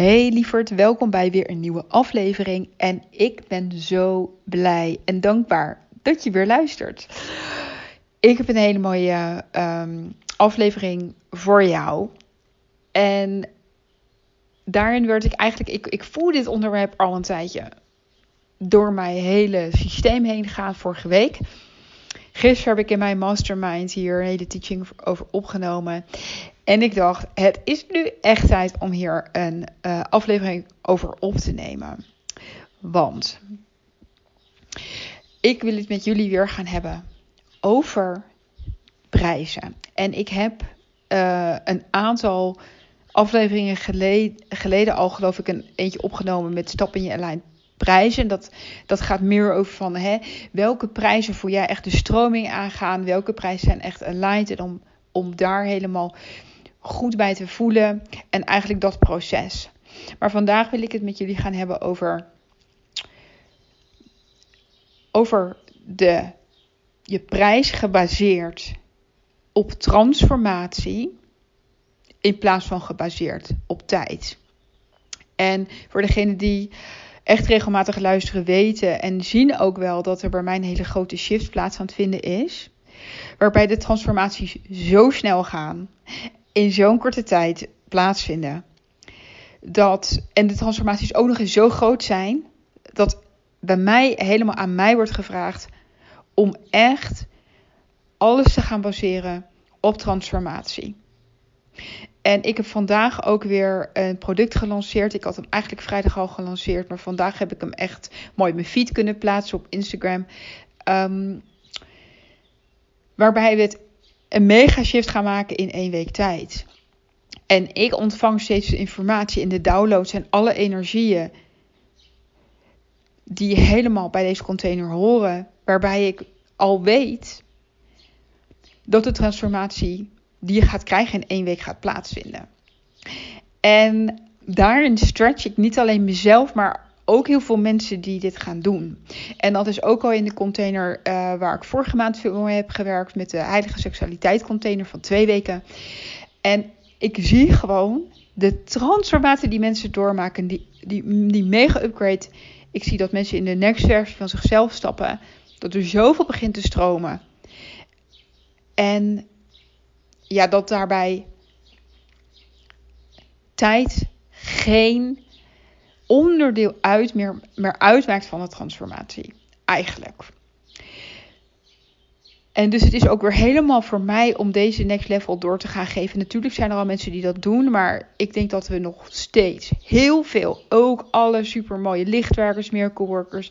Hey lieverd, welkom bij weer een nieuwe aflevering. En ik ben zo blij en dankbaar dat je weer luistert. Ik heb een hele mooie ehm, aflevering voor jou. En daarin werd ik eigenlijk, ik, ik voel dit onderwerp al een tijdje door mijn hele systeem heen gaan vorige week. Gisteren heb ik in mijn mastermind hier een hele teaching over opgenomen. En ik dacht, het is nu echt tijd om hier een uh, aflevering over op te nemen. Want ik wil het met jullie weer gaan hebben over prijzen. En ik heb uh, een aantal afleveringen geleden, al, geloof ik, een eentje opgenomen met Stap in je lijn prijzen. Dat, dat gaat meer over van hè, welke prijzen voor jij echt de stroming aangaan. Welke prijzen zijn echt aligned. En om, om daar helemaal goed bij te voelen. En eigenlijk dat proces. Maar vandaag wil ik het met jullie gaan hebben over. Over de, je prijs gebaseerd op transformatie. In plaats van gebaseerd op tijd. En voor degene die echt regelmatig luisteren weten en zien ook wel dat er bij mij een hele grote shift plaats aan het vinden is. Waarbij de transformaties zo snel gaan, in zo'n korte tijd plaatsvinden. Dat, en de transformaties ook nog eens zo groot zijn, dat bij mij helemaal aan mij wordt gevraagd om echt alles te gaan baseren op transformatie. En ik heb vandaag ook weer een product gelanceerd. Ik had hem eigenlijk vrijdag al gelanceerd, maar vandaag heb ik hem echt mooi mijn feed kunnen plaatsen op Instagram. Um, waarbij we het een mega shift gaan maken in één week tijd. En ik ontvang steeds informatie in de downloads en alle energieën die helemaal bij deze container horen, waarbij ik al weet dat de transformatie die je gaat krijgen in één week gaat plaatsvinden. En daarin stretch ik niet alleen mezelf, maar ook heel veel mensen die dit gaan doen. En dat is ook al in de container uh, waar ik vorige maand veel mee heb gewerkt. Met de Heilige Seksualiteit container van twee weken. En ik zie gewoon de transformatie die mensen doormaken. Die, die, die mega upgrade. Ik zie dat mensen in de next versie van zichzelf stappen. Dat er zoveel begint te stromen. En ja, dat daarbij tijd geen onderdeel uit meer, meer uitmaakt van de transformatie. Eigenlijk. En dus het is ook weer helemaal voor mij om deze next level door te gaan geven. Natuurlijk zijn er al mensen die dat doen, maar ik denk dat we nog steeds heel veel, ook alle supermooie lichtwerkers, miracle workers,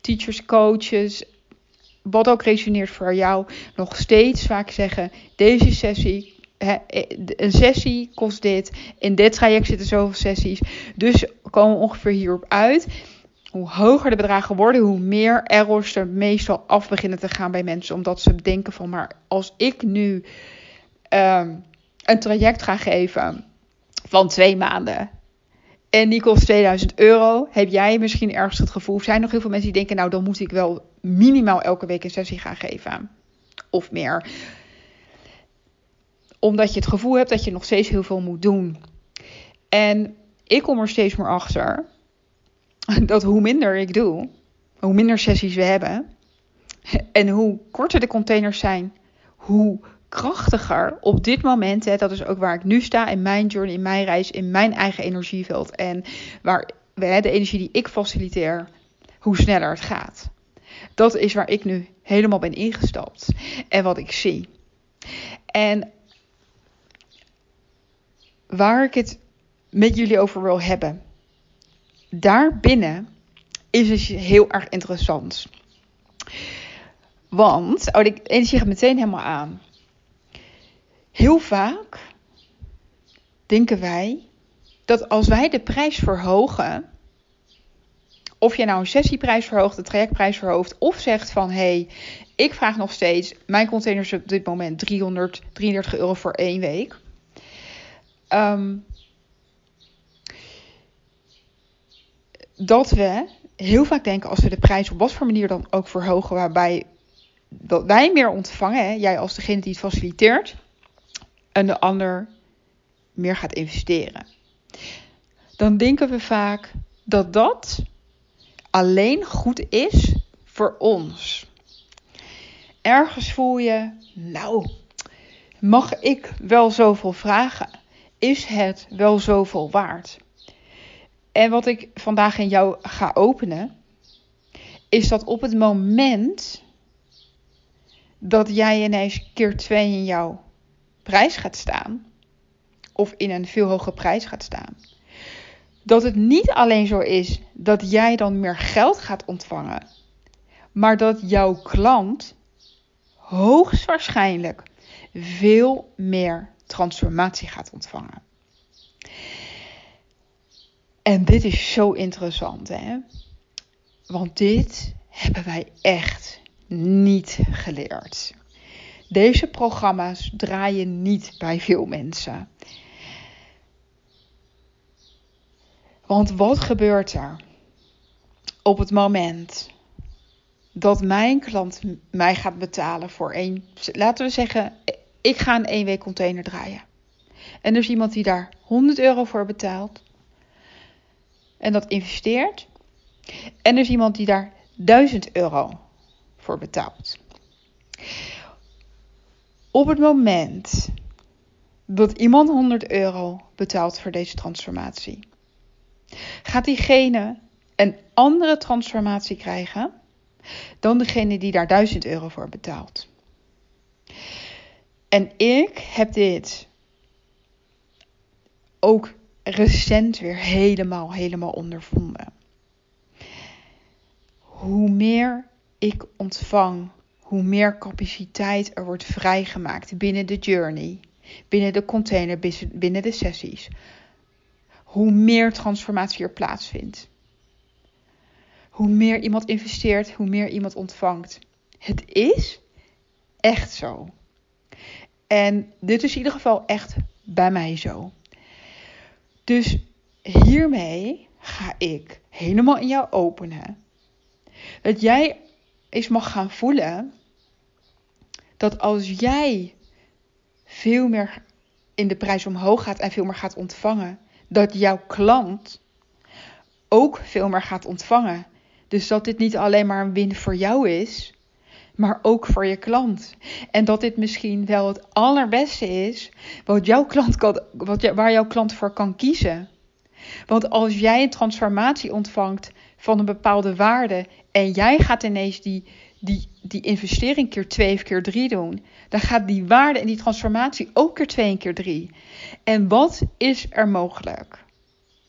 teachers, coaches, wat ook resoneert voor jou, nog steeds vaak zeggen: deze sessie een sessie kost dit. In dit traject zitten zoveel sessies. Dus komen we ongeveer hierop uit. Hoe hoger de bedragen worden, hoe meer errors er meestal af beginnen te gaan bij mensen. Omdat ze denken van, maar als ik nu um, een traject ga geven van twee maanden. En die kost 2000 euro. Heb jij misschien ergens het gevoel? Zijn nog heel veel mensen die denken, nou dan moet ik wel minimaal elke week een sessie gaan geven. Of meer omdat je het gevoel hebt dat je nog steeds heel veel moet doen. En ik kom er steeds meer achter dat hoe minder ik doe, hoe minder sessies we hebben en hoe korter de containers zijn, hoe krachtiger op dit moment, hè, dat is ook waar ik nu sta in mijn journey, in mijn reis, in mijn eigen energieveld en waar hè, de energie die ik faciliteer, hoe sneller het gaat. Dat is waar ik nu helemaal ben ingestapt en wat ik zie. En waar ik het met jullie over wil hebben. Daarbinnen is het heel erg interessant. Want, oh, de energie gaat meteen helemaal aan. Heel vaak denken wij dat als wij de prijs verhogen, of je nou een sessieprijs verhoogt, de trajectprijs verhoogt, of zegt van hé, hey, ik vraag nog steeds, mijn container is op dit moment 333 euro voor één week. Ehm, dat we heel vaak denken als we de prijs op wat voor manier dan ook verhogen, waarbij dat wij meer ontvangen, jij als degene die het faciliteert, en de ander meer gaat investeren. Dan denken we vaak dat dat alleen goed is voor ons. Ergens voel je, nou, mag ik wel zoveel vragen? Is het wel zoveel waard? En wat ik vandaag in jou ga openen, is dat op het moment dat jij ineens keer twee in jouw prijs gaat staan, of in een veel hogere prijs gaat staan, dat het niet alleen zo is dat jij dan meer geld gaat ontvangen, maar dat jouw klant hoogstwaarschijnlijk veel meer transformatie gaat ontvangen. En dit is zo interessant, hè? Want dit hebben wij echt niet geleerd. Deze programma's draaien niet bij veel mensen. Want wat gebeurt er op het moment dat mijn klant mij gaat betalen voor één, laten we zeggen, ik ga een één week container draaien. En er is iemand die daar 100 euro voor betaalt en dat investeert. En er is iemand die daar 1000 euro voor betaalt. Op het moment dat iemand 100 euro betaalt voor deze transformatie, gaat diegene een andere transformatie krijgen dan degene die daar 1000 euro voor betaalt. En ik heb dit ook recent weer helemaal, helemaal ondervonden. Hoe meer ik ontvang, hoe meer capaciteit er wordt vrijgemaakt binnen de journey, binnen de container, binnen de sessies. Hoe meer transformatie er plaatsvindt. Hoe meer iemand investeert, hoe meer iemand ontvangt. Het is echt zo. En dit is in ieder geval echt bij mij zo. Dus hiermee ga ik helemaal in jou openen. Dat jij eens mag gaan voelen dat als jij veel meer in de prijs omhoog gaat en veel meer gaat ontvangen, dat jouw klant ook veel meer gaat ontvangen. Dus dat dit niet alleen maar een win voor jou is, maar ook voor je klant. En dat dit misschien wel het allerbeste is wat jouw klant kan, wat, waar jouw klant voor kan kiezen. Want als jij een transformatie ontvangt van een bepaalde waarde en jij gaat ineens die, die, die investering keer twee of keer drie doen, dan gaat die waarde en die transformatie ook keer twee en keer drie. En wat is er mogelijk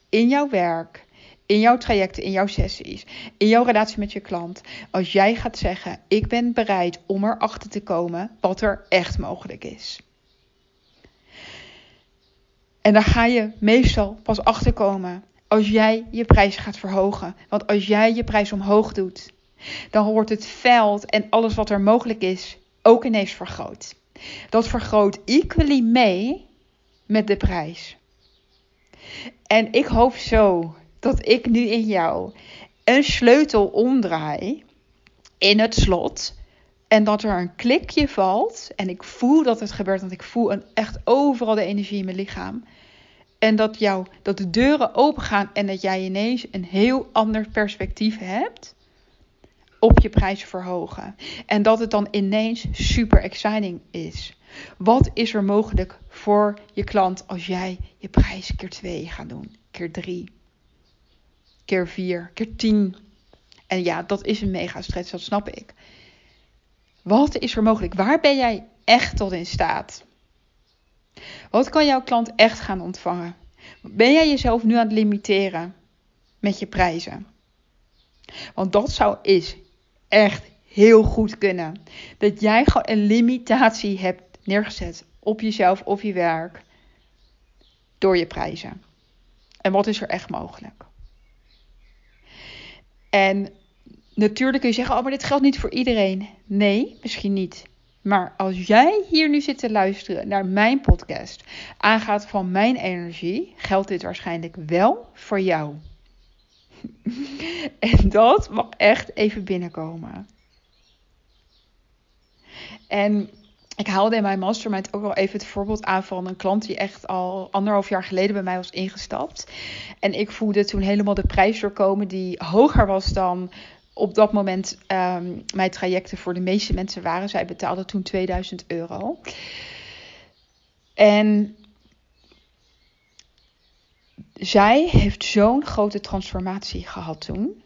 in jouw werk, in jouw trajecten, in jouw sessies, in jouw relatie met je klant, als jij gaat zeggen: Ik ben bereid om erachter te komen wat er echt mogelijk is. En daar ga je meestal pas achter komen als jij je prijs gaat verhogen. Want als jij je prijs omhoog doet, dan wordt het veld en alles wat er mogelijk is ook ineens vergroot. Dat vergroot equally mee met de prijs. En ik hoop zo dat ik nu in jou een sleutel omdraai in het slot. En dat er een klikje valt. En ik voel dat het gebeurt. Want ik voel een, echt overal de energie in mijn lichaam. En dat, dat de deuren open gaan. En dat jij ineens een heel ander perspectief hebt. Op je prijs verhogen. En dat het dan ineens super exciting is. Wat is er mogelijk voor je klant als jij je prijs keer 2 gaat doen? Keer 3 keer 4, keer 10. En ja, dat is een mega stress, dat snap ik. Wat is er mogelijk? Waar ben jij echt tot in staat? Wat kan jouw klant echt gaan ontvangen? Ben jij jezelf nu aan het limiteren met je prijzen? Want dat zou is echt heel goed kunnen. Dat jij gewoon een limitatie hebt neergezet op jezelf of je werk door je prijzen. En wat is er echt mogelijk? En natuurlijk kun je zeggen: Oh, maar dit geldt niet voor iedereen. Nee, misschien niet. Maar als jij hier nu zit te luisteren naar mijn podcast, aangaat van mijn energie, geldt dit waarschijnlijk wel voor jou. En dat mag echt even binnenkomen. En ik haalde in mijn mastermind ook wel even het voorbeeld aan van een klant die echt al anderhalf jaar geleden bij mij was ingestapt. En ik voelde toen helemaal de prijs doorkomen die hoger was dan op dat moment um, mijn trajecten voor de meeste mensen waren. Zij betaalde toen 2000 euro. En zij heeft zo'n grote transformatie gehad toen.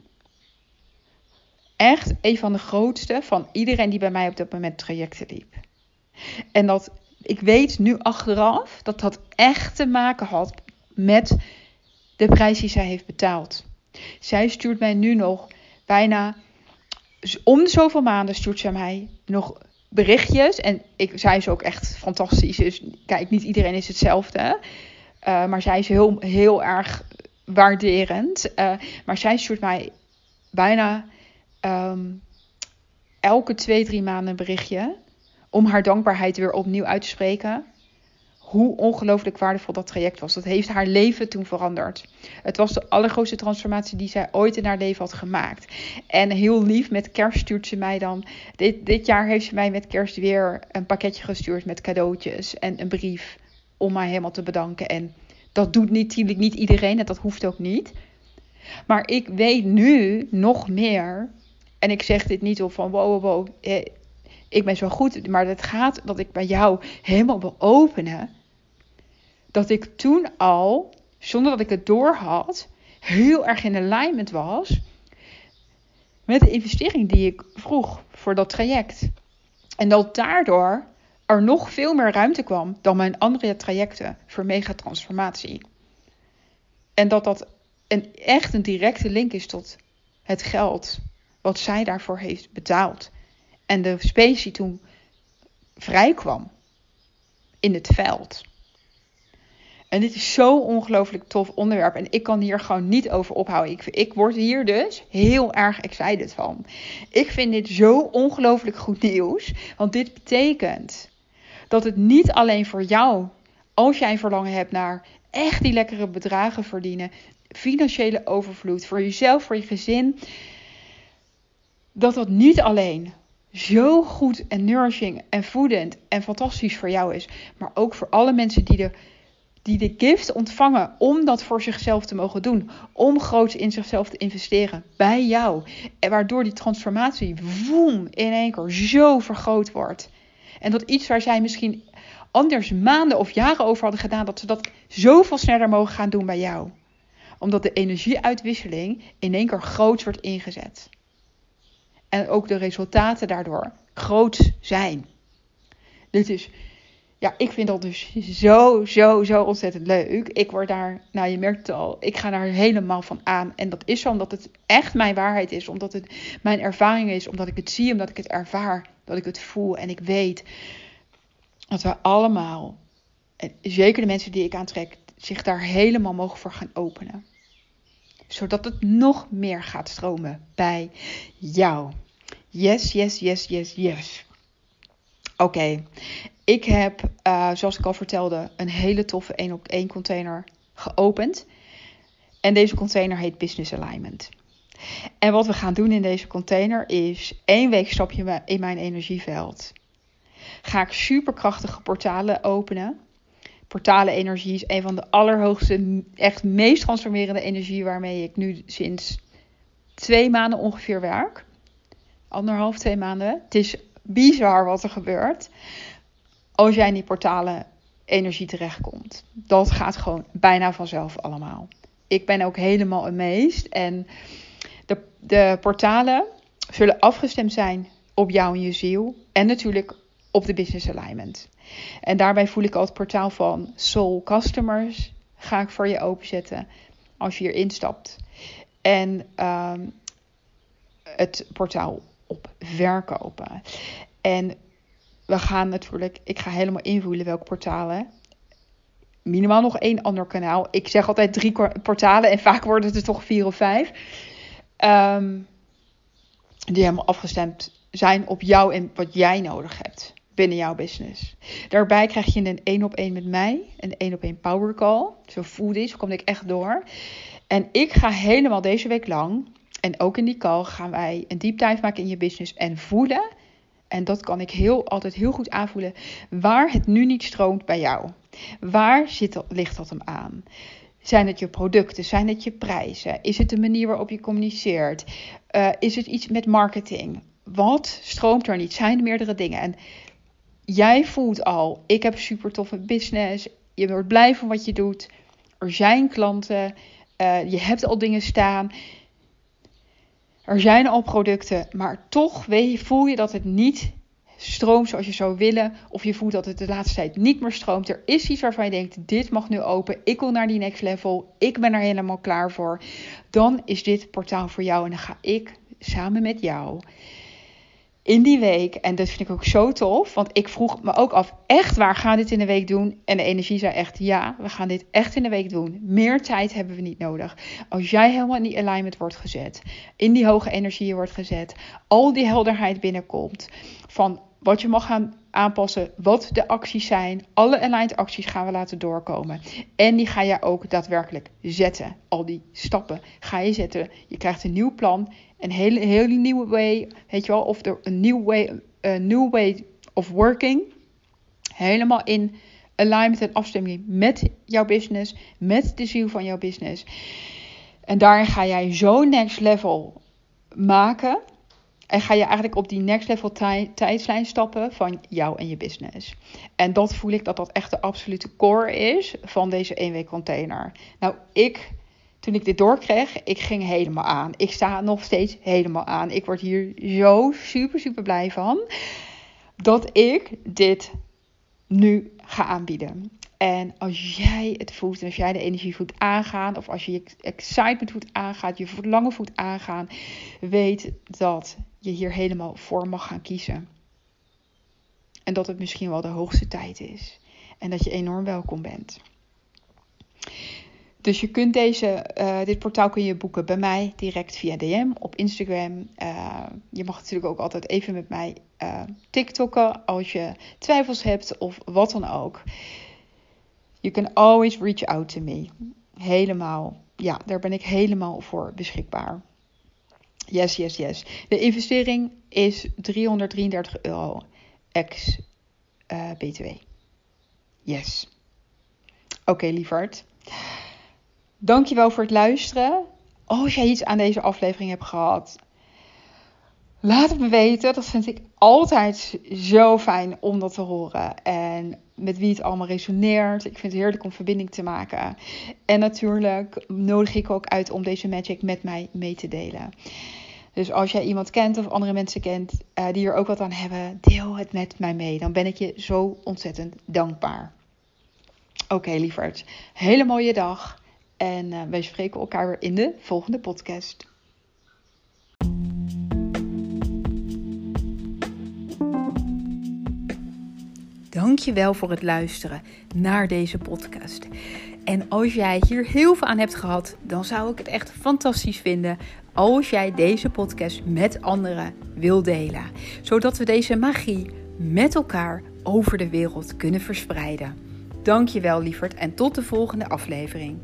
Echt een van de grootste van iedereen die bij mij op dat moment trajecten liep. En dat ik weet nu achteraf dat dat echt te maken had met de prijs die zij heeft betaald. Zij stuurt mij nu nog bijna om de zoveel maanden stuurt zij mij nog berichtjes. En ik, zij is ook echt fantastisch. Dus kijk, niet iedereen is hetzelfde. Uh, maar zij is heel, heel erg waarderend. Uh, maar zij stuurt mij bijna um, elke twee, drie maanden een berichtje. Om haar dankbaarheid weer opnieuw uit te spreken hoe ongelooflijk waardevol dat traject was. Dat heeft haar leven toen veranderd. Het was de allergrootste transformatie die zij ooit in haar leven had gemaakt. En heel lief, met kerst stuurt ze mij dan. Dit, dit jaar heeft ze mij met kerst weer een pakketje gestuurd met cadeautjes en een brief. Om mij helemaal te bedanken. En dat doet natuurlijk niet iedereen en dat hoeft ook niet. Maar ik weet nu nog meer. En ik zeg dit niet op van wow, wow, wow. Eh, ik ben zo goed. Maar het gaat dat ik bij jou helemaal wil openen dat ik toen al, zonder dat ik het door had, heel erg in alignment was met de investering die ik vroeg voor dat traject. En dat daardoor er nog veel meer ruimte kwam dan mijn andere trajecten voor megatransformatie. En dat dat een, echt een directe link is tot het geld wat zij daarvoor heeft betaald. En de specie toen vrij kwam in het veld. En dit is zo'n ongelooflijk tof onderwerp. En ik kan hier gewoon niet over ophouden. Ik, ik word hier dus heel erg excited van. Ik vind dit zo ongelooflijk goed nieuws. Want dit betekent dat het niet alleen voor jou, als jij een verlangen hebt naar echt die lekkere bedragen verdienen, financiële overvloed voor jezelf, voor je gezin, dat dat niet alleen zo goed en nourishing en voedend en fantastisch voor jou is, maar ook voor alle mensen die er die de gift ontvangen om dat voor zichzelf te mogen doen. Om groots in zichzelf te investeren bij jou. En waardoor die transformatie woem, in één keer zo vergroot wordt. En dat iets waar zij misschien anders maanden of jaren over hadden gedaan, dat ze dat zoveel sneller mogen gaan doen bij jou. Omdat de energieuitwisseling in één keer groot wordt ingezet. En ook de resultaten daardoor groot zijn. Dit is ja, ik vind dat dus zo, zo, zo ontzettend leuk. Ik word daar, nou je merkt het al, ik ga daar helemaal van aan. En dat is zo omdat het echt mijn waarheid is. Omdat het mijn ervaring is. Omdat ik het zie, omdat ik het ervaar. Dat ik het voel. En ik weet dat we allemaal, zeker de mensen die ik aantrek, zich daar helemaal mogen voor gaan openen. Zodat het nog meer gaat stromen bij jou. Yes, yes, yes, yes, yes. Oké, ik heb, uh, zoals ik al vertelde, een hele toffe 1 op 1 container geopend. En deze container heet Business Alignment. En wat we gaan doen in deze container is één week stap je in mijn energieveld. Ga ik superkrachtige portalen openen. Portalen energie is een van de allerhoogste, echt meest transformerende energie waarmee ik nu sinds twee maanden ongeveer werk. Anderhalf, twee maanden. Het is bizar wat er gebeurt als jij in die portalen energie terechtkomt. Dat gaat gewoon bijna vanzelf allemaal. Ik ben ook helemaal amazed. En de, de portalen zullen afgestemd zijn op jou en je ziel. En natuurlijk op de business alignment. En daarbij voel ik al het portaal van Soul Customers. Ga ik voor je openzetten als je hier instapt. En uh, het portaal verkopen. En we gaan natuurlijk, ik ga helemaal invoelen welke portalen. Minimaal nog één ander kanaal. Ik zeg altijd drie portalen en vaak worden het er toch vier of vijf. Um, die helemaal afgestemd zijn op jou en wat jij nodig hebt binnen jouw business. Daarbij krijg je een één op één met mij, een één op één power call. Zo voel zo kom ik echt door. En ik ga helemaal deze week lang, en ook in die call, gaan wij een deep dive maken in je business en voelen. En dat kan ik heel, altijd heel goed aanvoelen. Waar het nu niet stroomt bij jou. Waar zit, ligt dat hem aan? Zijn het je producten? Zijn het je prijzen? Is het de manier waarop je communiceert? Uh, is het iets met marketing? Wat stroomt er niet? Zijn er meerdere dingen? En jij voelt al, ik heb super toffe business. Je wordt blij van wat je doet. Er zijn klanten. Uh, je hebt al dingen staan. Er zijn al producten, maar toch weet, voel je dat het niet stroomt zoals je zou willen. Of je voelt dat het de laatste tijd niet meer stroomt. Er is iets waarvan je denkt: dit mag nu open. Ik wil naar die next level. Ik ben er helemaal klaar voor. Dan is dit portaal voor jou. En dan ga ik samen met jou in die week. En dat vind ik ook zo tof. Want ik vroeg me ook af: echt waar gaan dit in de week doen? En de energie zei echt: ja, we gaan dit echt in de week doen. Meer tijd hebben we niet nodig. Als jij helemaal in die alignment wordt gezet, in die hoge energie wordt gezet, al die helderheid binnenkomt van wat je mag gaan aanpassen, wat de acties zijn. Alle aligned acties gaan we laten doorkomen. En die ga je ook daadwerkelijk zetten. Al die stappen ga je zetten. Je krijgt een nieuw plan, een hele, hele nieuwe way, weet je wel, of er een nieuw way, een new way of working. Helemaal in alignment en afstemming met jouw business, met de ziel van jouw business. En daarin ga jij zo'n next level maken en ga je eigenlijk op die next level tijdslijn stappen van jou en je business. En dat voel ik dat dat echt de absolute core is van deze één week container. Nou, ik, toen ik dit doorkreeg, ik ging helemaal aan. Ik sta nog steeds helemaal aan. Ik word hier zo super, super blij van. Dat ik dit nu ga aanbieden. En als jij het voelt en als jij de energie voelt aangaan, of als je je excitement voelt aangaan, je verlangen voelt aangaan, weet dat je hier helemaal voor mag gaan kiezen. En dat het misschien wel de hoogste tijd is. En dat je enorm welkom bent. Dus je kunt deze, uh, dit portaal kun je boeken bij mij direct via DM op Instagram. Uh, je mag natuurlijk ook altijd even met mij uh, TikTokken als je twijfels hebt of wat dan ook. You can always reach out to me. Helemaal, ja, daar ben ik helemaal voor beschikbaar. Yes, yes, yes. De investering is 333 euro ex BTW. Yes. Oké, lieverd. Dankjewel voor het luisteren. Als jij iets aan deze aflevering hebt gehad, laat het me weten. Dat vind ik altijd zo fijn om dat te horen. En met wie het allemaal resoneert. Ik vind het heerlijk om verbinding te maken. En natuurlijk nodig ik ook uit om deze magic met mij mee te delen. Dus als jij iemand kent of andere mensen kent uh, die er ook wat aan hebben, deel het met mij mee. Dan ben ik je zo ontzettend dankbaar. Oké, okay, lieverd. Hele mooie dag. En uh, wij spreken elkaar weer in de volgende podcast. Dankjewel voor het luisteren naar deze podcast. En als jij hier heel veel aan hebt gehad, dan zou ik het echt fantastisch vinden als jij deze podcast met anderen wil delen. Zodat we deze magie met elkaar over de wereld kunnen verspreiden. Dankjewel lieverd en tot de volgende aflevering.